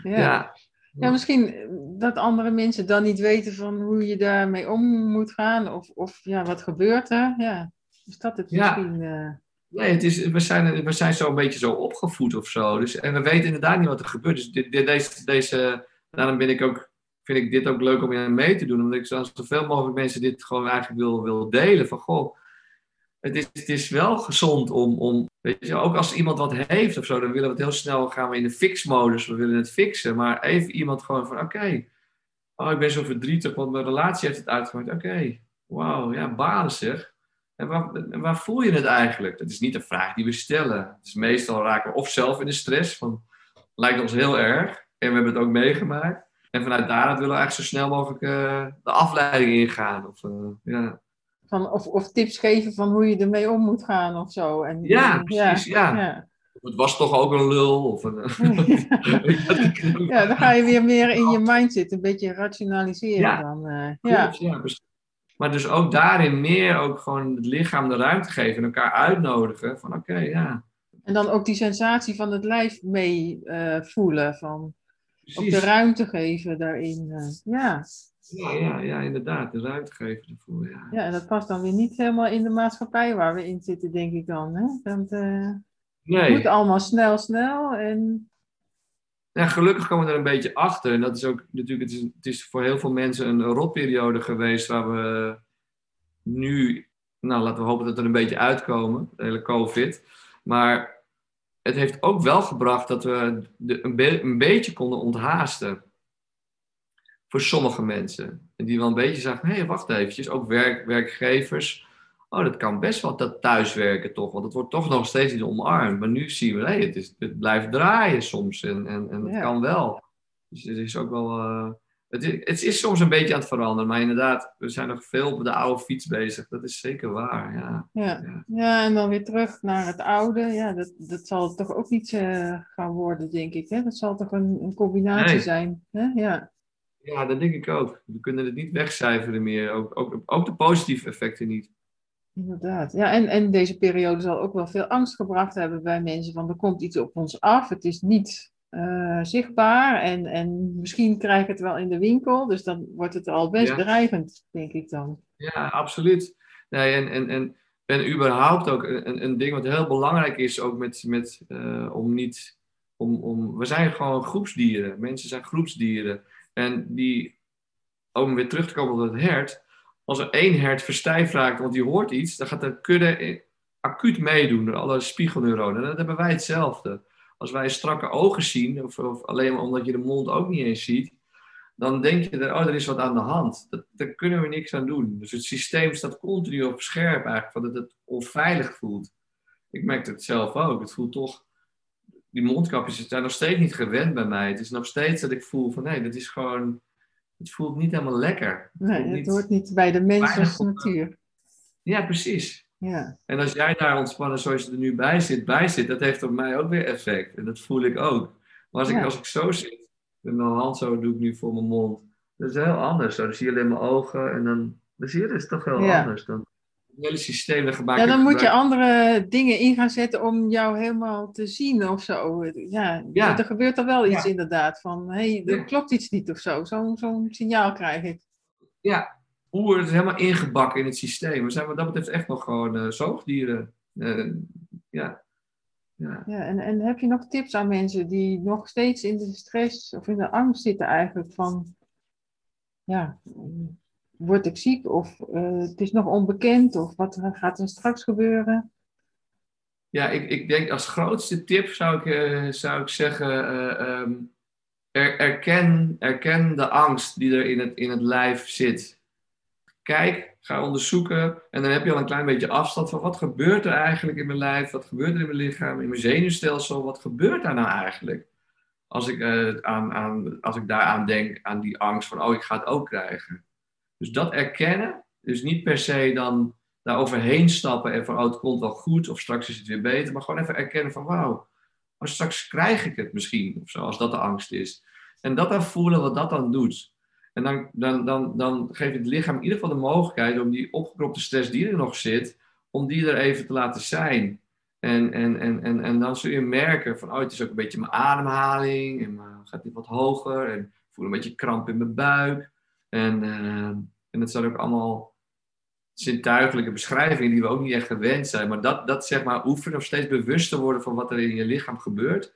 ja. Ja, misschien dat andere mensen dan niet weten van hoe je daarmee om moet gaan. Of, of ja, wat gebeurt er? Ja, is dat het misschien... Uh... Nee, het is, we, zijn, we zijn zo een beetje zo opgevoed of zo. Dus, en we weten inderdaad niet wat er gebeurt. Dus dit, deze, deze, daarom ben ik ook, vind ik dit ook leuk om mee te doen. Omdat ik zo, zoveel mogelijk mensen dit gewoon eigenlijk wil, wil delen. Van goh, het is, wel gezond om, om, weet je, ook als iemand wat heeft of zo, dan willen we het heel snel, gaan we in de fix-modus, we willen het fixen. Maar even iemand gewoon van, oké, oh, ik ben zo verdrietig, want mijn relatie heeft het uitgemaakt. Oké, wauw, ja, balen zeg. En waar, waar, voel je het eigenlijk? Dat is niet een vraag die we stellen. Is meestal raken we of zelf in de stress, van, lijkt ons heel erg, en we hebben het ook meegemaakt. En vanuit daaruit willen we eigenlijk zo snel mogelijk uh, de afleiding ingaan. Of, uh, ja. Van, of, of tips geven van hoe je ermee om moet gaan of zo. En, ja, precies. Ja. ja. Het was toch ook een lul. Of een, ja, dan ga je weer meer in je mind zitten. Een beetje rationaliseren ja. dan. Uh, ja. ja, maar dus ook daarin meer ook gewoon het lichaam de ruimte geven en elkaar uitnodigen. Van oké, ja. En dan ook die sensatie van het lijf mee uh, voelen. Van, ook de ruimte geven daarin. Uh, ja. Ja, ja, ja, inderdaad, de ruimte geven ervoor. Ja. ja, en dat past dan weer niet helemaal in de maatschappij waar we in zitten, denk ik dan. Hè? Want uh, nee. het moet allemaal snel, snel. En... Ja, gelukkig komen we er een beetje achter. En dat is ook natuurlijk, het is, het is voor heel veel mensen een rotperiode geweest waar we nu, nou laten we hopen dat we er een beetje uitkomen, de hele COVID. Maar het heeft ook wel gebracht dat we de, een, een beetje konden onthaasten voor sommige mensen. En die wel een beetje zagen, hé, hey, wacht eventjes, ook werk, werkgevers. Oh, dat kan best wel dat thuiswerken toch, want het wordt toch nog steeds niet omarmd. Maar nu zien we, hé, het, is, het blijft draaien soms en, en, en het kan wel. Dus het is ook wel... Uh, het, is, het is soms een beetje aan het veranderen, maar inderdaad, we zijn nog veel op de oude fiets bezig. Dat is zeker waar, ja. Ja, ja. ja en dan weer terug naar het oude. Ja, dat, dat zal toch ook niet uh, gaan worden, denk ik. Hè? Dat zal toch een, een combinatie zijn. Hè? Ja. Ja, dat denk ik ook. We kunnen het niet wegcijferen meer. Ook, ook, ook de positieve effecten niet. Inderdaad. Ja, en, en deze periode zal ook wel veel angst gebracht hebben bij mensen. Want er komt iets op ons af. Het is niet uh, zichtbaar. En, en misschien krijg ik het wel in de winkel. Dus dan wordt het al best dreigend, denk ik dan. Ja, absoluut. Nee, en, en, en, en überhaupt ook een, een ding wat heel belangrijk is, ook met, met uh, om niet. Om, om, we zijn gewoon groepsdieren. Mensen zijn groepsdieren. En die, om weer terug te komen op het hert. Als er één hert verstijfd raakt, want die hoort iets, dan gaat de kudde acuut meedoen door alle spiegelneuronen. En dan hebben wij hetzelfde als wij strakke ogen zien, of, of, alleen maar omdat je de mond ook niet eens ziet, dan denk je, er, oh, er is wat aan de hand. Dat, daar kunnen we niks aan doen. Dus het systeem staat continu op scherp eigenlijk, dat het onveilig voelt. Ik merk het zelf ook. Het voelt toch, die mondkapjes zijn nog steeds niet gewend bij mij. Het is nog steeds dat ik voel van, nee, dat is gewoon, het voelt niet helemaal lekker. Het nee, het hoort niet bij de menselijke natuur. Ja, precies. Ja. En als jij daar ontspannen zoals je er nu bij zit, bij zit, dat heeft op mij ook weer effect. En dat voel ik ook. Maar als ik, als ik zo zit, met mijn hand zo doe ik nu voor mijn mond, dat is heel anders. Dan zie je alleen mijn ogen en dan, dan zie je het toch heel anders. Dan, hele systeem gemaakt. Ja, dan moet je andere dingen in gaan zetten om jou helemaal te zien of zo. Ja, ja. er gebeurt er wel iets inderdaad van, hé, hey, er klopt iets niet of zo. Zo'n zo'n signaal krijg ik. Ja, oer is helemaal ingebakken in het systeem. We zijn wat dat betreft echt nog gewoon uh, zoogdieren. Uh, ja. Ja. ja en, en heb je nog tips aan mensen die nog steeds in de stress of in de angst zitten eigenlijk van, ja, word ik ziek of uh, het is nog onbekend of wat gaat er straks gebeuren? Ja, ik, ik denk als grootste tip zou ik, zou ik zeggen, um, er, erken, erken de angst die er in het, in het lijf zit kijk, ga onderzoeken. En dan heb je al een klein beetje afstand van wat gebeurt er eigenlijk in mijn lijf? Wat gebeurt er in mijn lichaam, in mijn zenuwstelsel? Wat gebeurt daar nou eigenlijk? Als ik, uh, aan, aan, als ik daaraan denk, aan die angst van, oh, ik ga het ook krijgen. Dus dat erkennen, dus niet per se dan daar overheen stappen en van, oh, het komt wel goed of straks is het weer beter. Maar gewoon even erkennen van, wauw, oh, straks krijg ik het misschien. Of zo, als dat de angst is. En dat dan voelen wat dat dan doet. En dan, dan, dan, dan geeft het lichaam in ieder geval de mogelijkheid om die opgekropte stress die er nog zit, om die er even te laten zijn. En, en, en, en, en dan zul je merken van, oh, het is ook een beetje mijn ademhaling. En uh, gaat dit wat hoger. En voel een beetje kramp in mijn buik. En, uh, en dat zijn ook allemaal zintuigelijke beschrijvingen die we ook niet echt gewend zijn. Maar dat, dat zeg maar oefenen of steeds bewuster worden van wat er in je lichaam gebeurt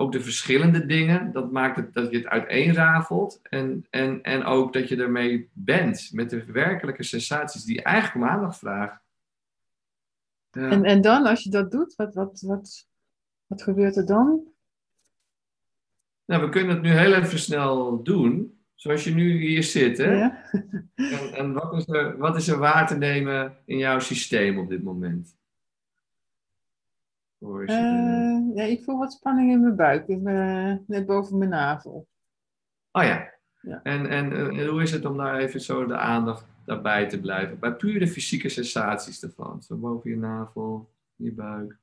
ook de verschillende dingen, dat maakt het dat je het uiteenrafelt. En, en, en ook dat je ermee bent met de werkelijke sensaties die eigenlijk om aandacht vragen. En, en dan, als je dat doet, wat, wat, wat, wat gebeurt er dan? Nou, we kunnen het nu heel even snel doen. Zoals je nu hier zit. Hè? Ja. en, en wat, is er, wat is er waar te nemen in jouw systeem op dit moment? Uh, ja, ik voel wat spanning in mijn buik, in mijn, net boven mijn navel. Oh ja. ja. En, en, en, hoe is het om daar even zo de aandacht daarbij te blijven? Bij pure fysieke sensaties ervan. Zo boven je navel, je buik.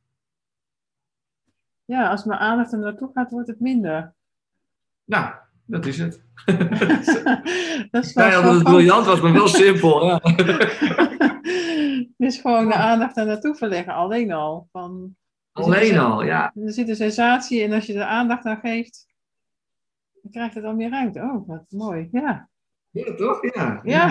Ja, als mijn aandacht er naartoe gaat, wordt het minder. Nou, dat is het. dat is wel ja, dat het briljant was, maar wel simpel. Ja. dus gewoon de aandacht er naartoe verleggen, alleen al. Van, Alleen al, ja. Er zit een sensatie en als je er aandacht aan geeft, dan krijgt het dan meer ruimte. Oh, wat mooi, ja. Ja, toch? Ja. ja.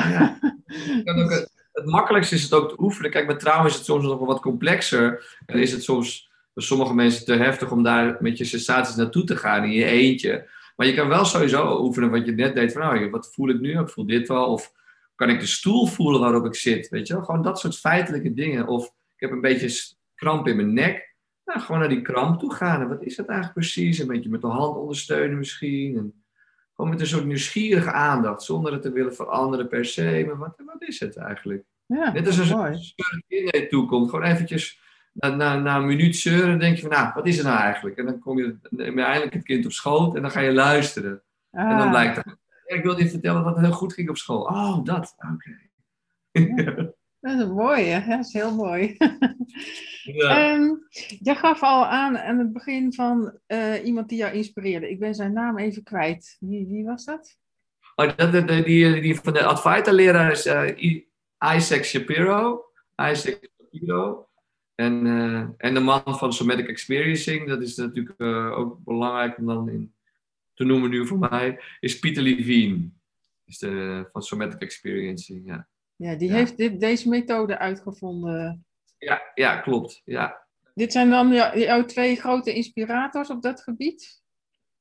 ja, het, het, makkelijkste is het ook te oefenen. Kijk, met trauma is het soms nog wel wat complexer. En is het soms voor sommige mensen te heftig om daar met je sensaties naartoe te gaan in je eentje. Maar je kan wel sowieso oefenen wat je net deed. Van, nou, wat voel ik nu? Ik voel dit wel. Of kan ik de stoel voelen waarop ik zit? Weet je wel? Gewoon dat soort feitelijke dingen. Of ik heb een beetje kramp in mijn nek. Nou, gewoon naar die kramp toe gaan. En wat is dat eigenlijk precies? Een beetje met de hand ondersteunen misschien. En gewoon met een soort nieuwsgierige aandacht, zonder het te willen veranderen per se. Maar wat, wat is het eigenlijk? Ja, Net als een in je toekomt. Gewoon eventjes na, na, na, een minuut zeuren, denk je van, nou, wat is er nou eigenlijk? En dan kom je, neem je eindelijk het kind op schoot en dan ga je luisteren. En dan ah. blijkt het, ik wil je vertellen wat heel goed ging op school. Oh, dat, oké. Dat is mooi, hè? dat is heel mooi. Ja. Um, jij gaf al aan aan het begin van uh, iemand die jou inspireerde. Ik ben zijn naam even kwijt. Wie, wie was dat? Oh, dat die, die van de Advaita-leraar is uh, Isaac Shapiro. Hij is Shapiro. En, uh, en de man van Somatic Experiencing, dat is natuurlijk uh, ook belangrijk om dan in te noemen nu voor mij, is Pieter Levine. Is de, van Somatic Experiencing, ja. Ja, die heeft dit, deze methode uitgevonden. Ja, ja klopt. Ja. Dit zijn dan jouw twee grote inspirators op dat gebied?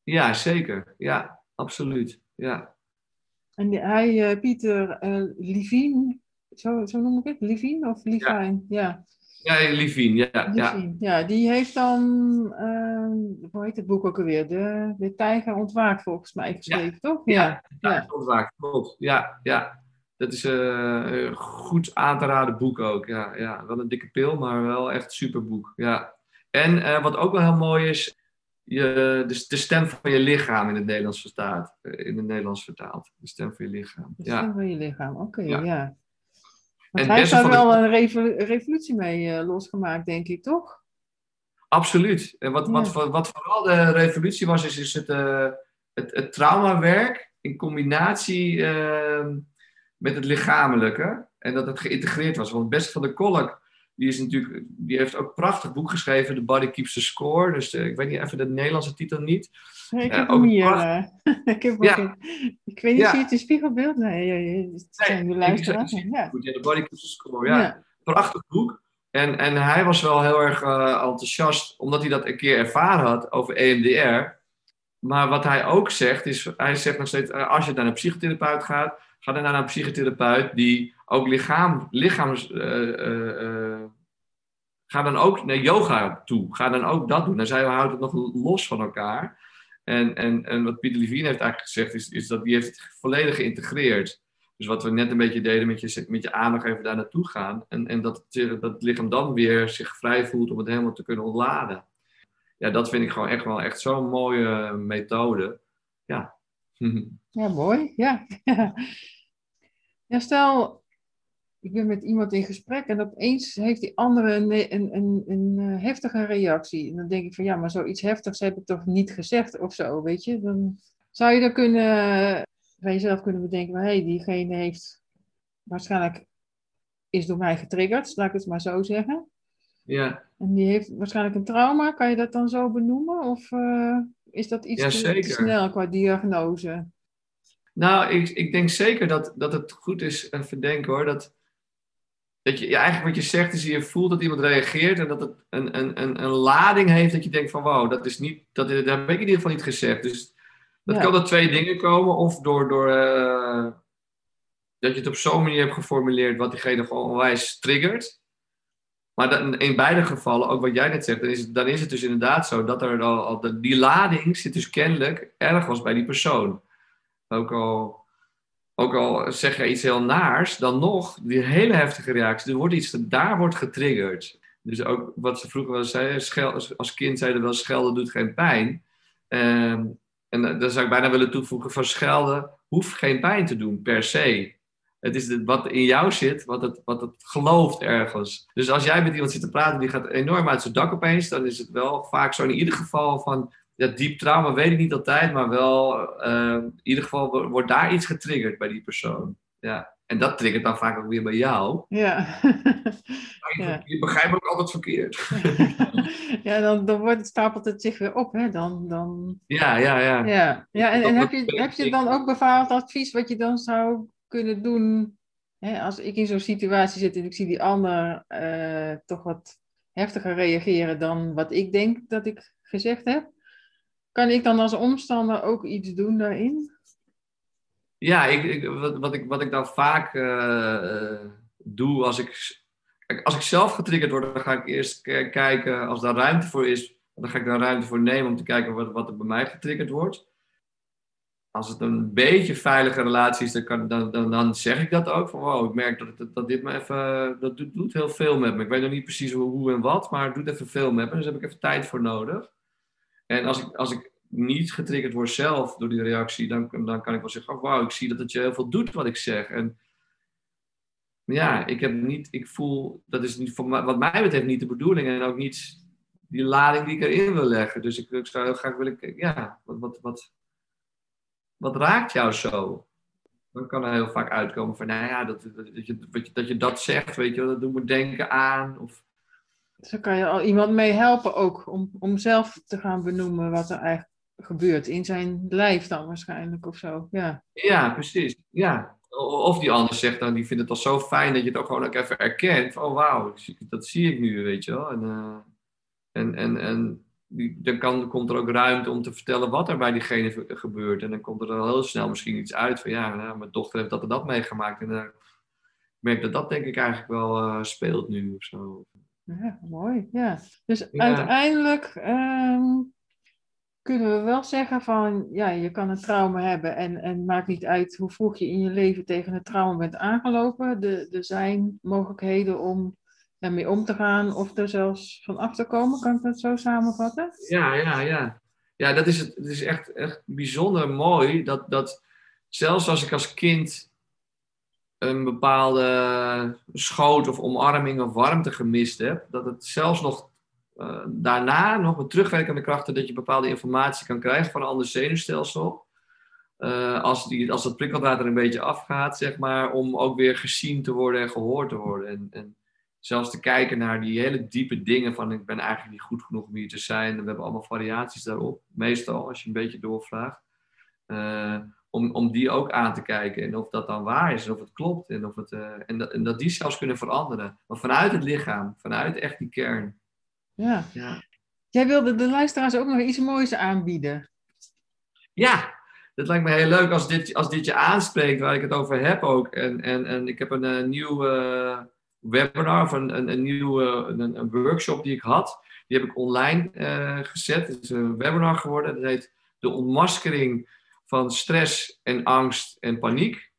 Ja, zeker. Ja, absoluut. Ja. En die, hij, uh, Pieter Levine, zo, zo noem ik het? Levine of Levine? Ja. Ja, ja Levine, ja. Ja. ja, die heeft dan, uh, hoe heet het boek ook alweer? De, de Tijger ontwaakt volgens mij geschreven, toch? Ja, ja. ja. ontwaakt, klopt. Ja, ja. Dat is een goed aan te raden boek ook. Ja, ja, wel een dikke pil, maar wel echt super boek. Ja. En wat ook wel heel mooi is, je, de, de, stem van je lichaam in het Nederlands vertaald. In het Nederlands vertaald. De stem van je lichaam. De stem van je lichaam, oké, ja. Ja. hij heeft daar wel een revolutie mee uh, losgemaakt, denk ik, toch? Absoluut. En wat, wat, wat, vooral de revolutie was, is, is het, uh, het, het traumawerk in combinatie uh, met het lichamelijke. En dat het geïntegreerd was. Want Best van de Kolk die, is natuurlijk, die heeft ook een prachtig boek geschreven, The Body Keeps the Score. Dus uh, ik weet niet even de Nederlandse titel niet. Nee, ik heb uh, hem hier. Uh, ik, heb ja. ik weet niet, ja. zie je het in spiegelbeeld? Nee, het zijn luisteraars. Ja. Goed, ja, The Body Keeps the Score, ja. ja. Prachtig boek. En, en hij was wel heel erg enthousiast, omdat hij dat een keer ervaren had over EMDR. Maar wat hij ook zegt, is, hij zegt nog steeds, als je naar een psychotherapeut gaat, ga dan naar een psychotherapeut die ook lichaam, lichaams. Uh, ga dan ook naar yoga toe. Ga dan ook dat doen. Dan zei houdt het nog los van elkaar. En, en, en wat Pieter Levine heeft eigenlijk gezegd, is, is dat die heeft het volledig geïntegreerd. Dus wat we net een beetje deden met je, met je aandacht even daar naartoe gaan. En, en dat, dat het lichaam dan weer zich vrij voelt om het helemaal te kunnen ontladen. Ja, dat vind ik gewoon echt wel echt zo'n mooie methode. Ja. Ja, mooi. Ja. ja, stel, ik ben met iemand in gesprek en opeens heeft die andere een, een, een, een, eh, heftige reactie. En dan denk ik van ja, maar zoiets heftigs heb ik toch niet gezegd of zo, weet je. Dan zou je dan kunnen, bij jezelf kunnen bedenken, hé, hey, diegene heeft waarschijnlijk, is door mij getriggerd, laat ik het maar zo zeggen. Ja. En die heeft waarschijnlijk een trauma, kan je dat dan zo benoemen? Of uh, is dat iets ja, te, te snel qua diagnose? Nou, ik, ik denk zeker dat, dat het goed is, even denken hoor, dat, dat je ja, eigenlijk wat je zegt is, je voelt dat iemand reageert en dat het een, een, een, een lading heeft dat je denkt van wauw, dat is niet, dat, dat heb ik in ieder geval niet gezegd. Dus dat kan door twee dingen komen, of door, door uh, dat je het op zo'n manier hebt geformuleerd wat diegene gewoon onwijs triggert. Maar dan, in beide gevallen, ook wat jij net zegt, dan is het, dan is het dus inderdaad zo dat er al, al die lading zit dus kennelijk ergens bij die persoon. Ook al, ook al zeg je iets heel naars, dan nog, die hele heftige reactie, er wordt iets, daar wordt getriggerd. Dus ook wat ze vroeger wel zeiden, als kind zeiden wel schelden doet geen pijn. Ehm, en dan zou ik bijna willen toevoegen van schelden hoeft geen pijn te doen per se. Het is wat in jou zit, wat het, wat het gelooft ergens. Dus als jij met iemand zit te praten die gaat enorm uit zijn dak opeens, dan is het wel vaak zo in ieder geval van ja, diep trauma weet ik niet altijd, maar wel uh, in ieder geval wordt daar iets getriggerd bij die persoon. Ja. En dat triggert dan vaak ook weer bij jou. Ja. je, ja. je begrijpt ook altijd verkeerd. ja, dan, dan wordt het, stapelt het zich weer op. Hè? Dan, dan... Ja, ja, ja. ja. ja en, en heb, je, heb je dan ook bepaald advies wat je dan zou kunnen doen? Hè? Als ik in zo'n situatie zit en ik zie die ander uh, toch wat heftiger reageren dan wat ik denk dat ik gezegd heb. Kan ik dan als omstander ook iets doen daarin? Ja, ik, ik, wat, wat, ik, wat ik dan vaak uh, doe als ik, als ik zelf getriggerd word, dan ga ik eerst kijken, als daar ruimte voor is, dan ga ik daar ruimte voor nemen om te kijken wat, wat er bij mij getriggerd wordt. Als het een beetje veilige relatie is, dan, kan, dan, dan, dan zeg ik dat ook. Van wow, ik merk dat, dat, dat dit me even, dat doet, doet, heel veel met me. Ik weet nog niet precies hoe, hoe en wat, maar het doet even veel met me. Dus daar heb ik even tijd voor nodig. En als ik, als ik niet getriggerd word zelf door die reactie, dan, dan kan ik wel zeggen: oh, wauw, ik zie dat het je heel veel doet wat ik zeg. En ja, ik heb niet, ik voel, dat is niet, voor wat mij betreft niet de bedoeling en ook niet die lading die ik erin wil leggen. Dus ik, ik zou heel graag willen, ja, wat, wat, wat, wat raakt jou zo? dan kan er heel vaak uitkomen van, nou ja, dat, dat, je, dat je dat zegt, weet je dat doet me denken aan. Of... Dus kan je al iemand mee helpen ook, om, om zelf te gaan benoemen wat er eigenlijk gebeurt. In zijn lijf dan waarschijnlijk of zo, ja. Ja, precies, ja. Of die anders zegt dan, die vindt het al zo fijn dat je het ook gewoon ook even erkent. oh wauw, dat zie ik nu, weet je wel. En, uh, en, en, en dan kan, komt er ook ruimte om te vertellen wat er bij diegene gebeurt. En dan komt er al heel snel misschien iets uit van ja, nou, mijn dochter heeft dat en dat meegemaakt. En uh, ik merk dat dat denk ik eigenlijk wel uh, speelt nu of zo. Ja, mooi. Ja. Dus uiteindelijk um, kunnen we wel zeggen van ja, je kan een trauma hebben en, en maakt niet uit hoe vroeg je in je leven tegen het trauma bent aangelopen. Er, er zijn mogelijkheden om ermee om te gaan of er zelfs van af te komen. Kan ik dat zo samenvatten? Ja, ja, ja. Ja, dat is, het, het is echt, echt bijzonder mooi dat, dat zelfs als ik als kind een bepaalde schoot of omarming of warmte gemist heb, dat het zelfs nog uh, daarna, nog met terugwerkende krachten, dat je bepaalde informatie kan krijgen van een ander zenuwstelsel. Uh, als, die, als dat prikkeldraad een beetje afgaat, zeg maar, om ook weer gezien te worden en gehoord te worden. En, en zelfs te kijken naar die hele diepe dingen van ik ben eigenlijk niet goed genoeg om hier te zijn. We hebben allemaal variaties daarop, meestal als je een beetje doorvraagt. Uh, om, om die ook aan te kijken en of dat dan waar is en of het klopt en, of het, uh, en, dat, en dat die zelfs kunnen veranderen. Maar vanuit het lichaam, vanuit echt die kern. Ja. ja. Jij wilde de luisteraars ook nog iets moois aanbieden. Ja, dat lijkt me heel leuk als dit, als dit je aanspreekt, waar ik het over heb ook. En, en, en ik heb een, een nieuw uh, webinar of een, een, een nieuwe een, een, workshop die ik had. Die heb ik online uh, gezet. Het is een webinar geworden. Dat heet De ontmaskering van stress en angst en paniek.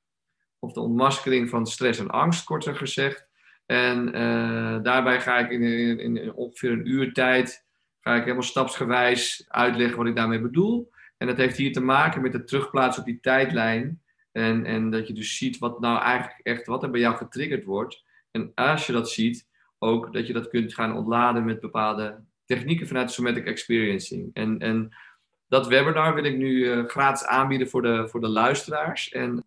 Of de ontmaskering van stress en angst, korter gezegd. En uh, daarbij ga ik in, in, in, ongeveer een uur tijd, ga ik helemaal stapsgewijs uitleggen wat ik daarmee bedoel. En dat heeft hier te maken met het terugplaatsen op die tijdlijn. En, en dat je dus ziet wat nou eigenlijk echt, wat er bij jou getriggerd wordt. En als je dat ziet, ook dat je dat kunt gaan ontladen met bepaalde technieken vanuit somatic experiencing. En, en dat webinar wil ik nu uh, gratis aanbieden voor de, voor de luisteraars. En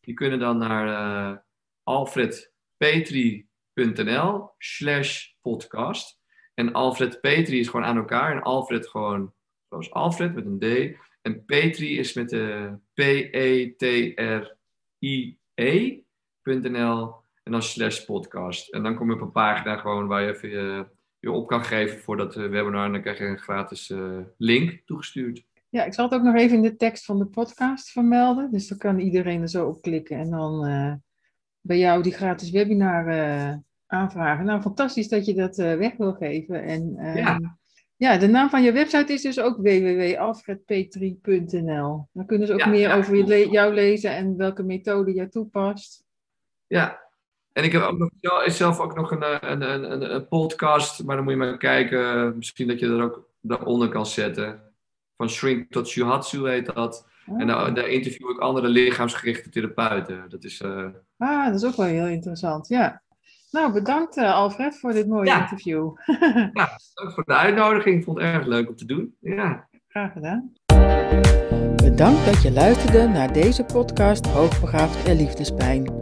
die kunnen dan naar uh, alfredpetri.nl slash podcast. En Alfred Petri is gewoon aan elkaar. En Alfred gewoon zoals Alfred met een D. En Petri is met de P-E-T-R-I-E.nl en dan slash podcast. En dan kom je op een pagina gewoon waar je even je, je op kan geven voor dat eh, webinar. En dan krijg je een gratis uh, link toegestuurd. Ja, ik zal het ook nog even in de tekst van de podcast vermelden. Dus dan kan iedereen er zo op klikken en dan uh, bij jou die gratis webinar aanvragen. Nou, fantastisch dat je dat weg wil geven. En ehm, ja. ja, de naam van je website is dus ook www.alfredpetri.nl. Dan kunnen ze ook meer over je jou lezen en welke methode jij toepast. Ja, en ik heb ook nog, zelf ook nog een, een, een, een, podcast, maar dan moet je maar kijken. Misschien dat je er ook daaronder kan zetten. Van Shrink tot Shuhatsu heet dat. En daar, daar, interview ik andere lichaamsgerichte therapeuten. Dat is, uh... Ah, dat is ook wel heel interessant, ja. Nou, bedankt uh, Alfred voor dit mooie interview. ja, dank voor de uitnodiging. Ik vond het erg leuk om te doen. Ja. Graag gedaan. Bedankt dat je luisterde naar deze podcast Hoogbegaafd en Liefdespijn.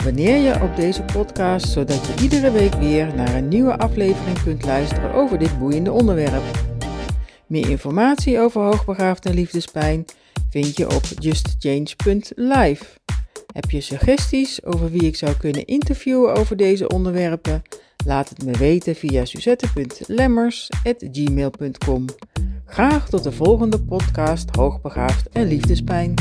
Abonneer je op deze podcast zodat je iedere week weer naar een nieuwe aflevering kunt luisteren over dit boeiende onderwerp. Meer informatie over hoogbegaafd en liefdespijn vind je op justchange.live. Heb je suggesties over wie ik zou kunnen interviewen over deze onderwerpen? Laat het me weten via suzette.lemmers.gmail.com. Graag tot de volgende podcast Hoogbegaafd en Liefdespijn.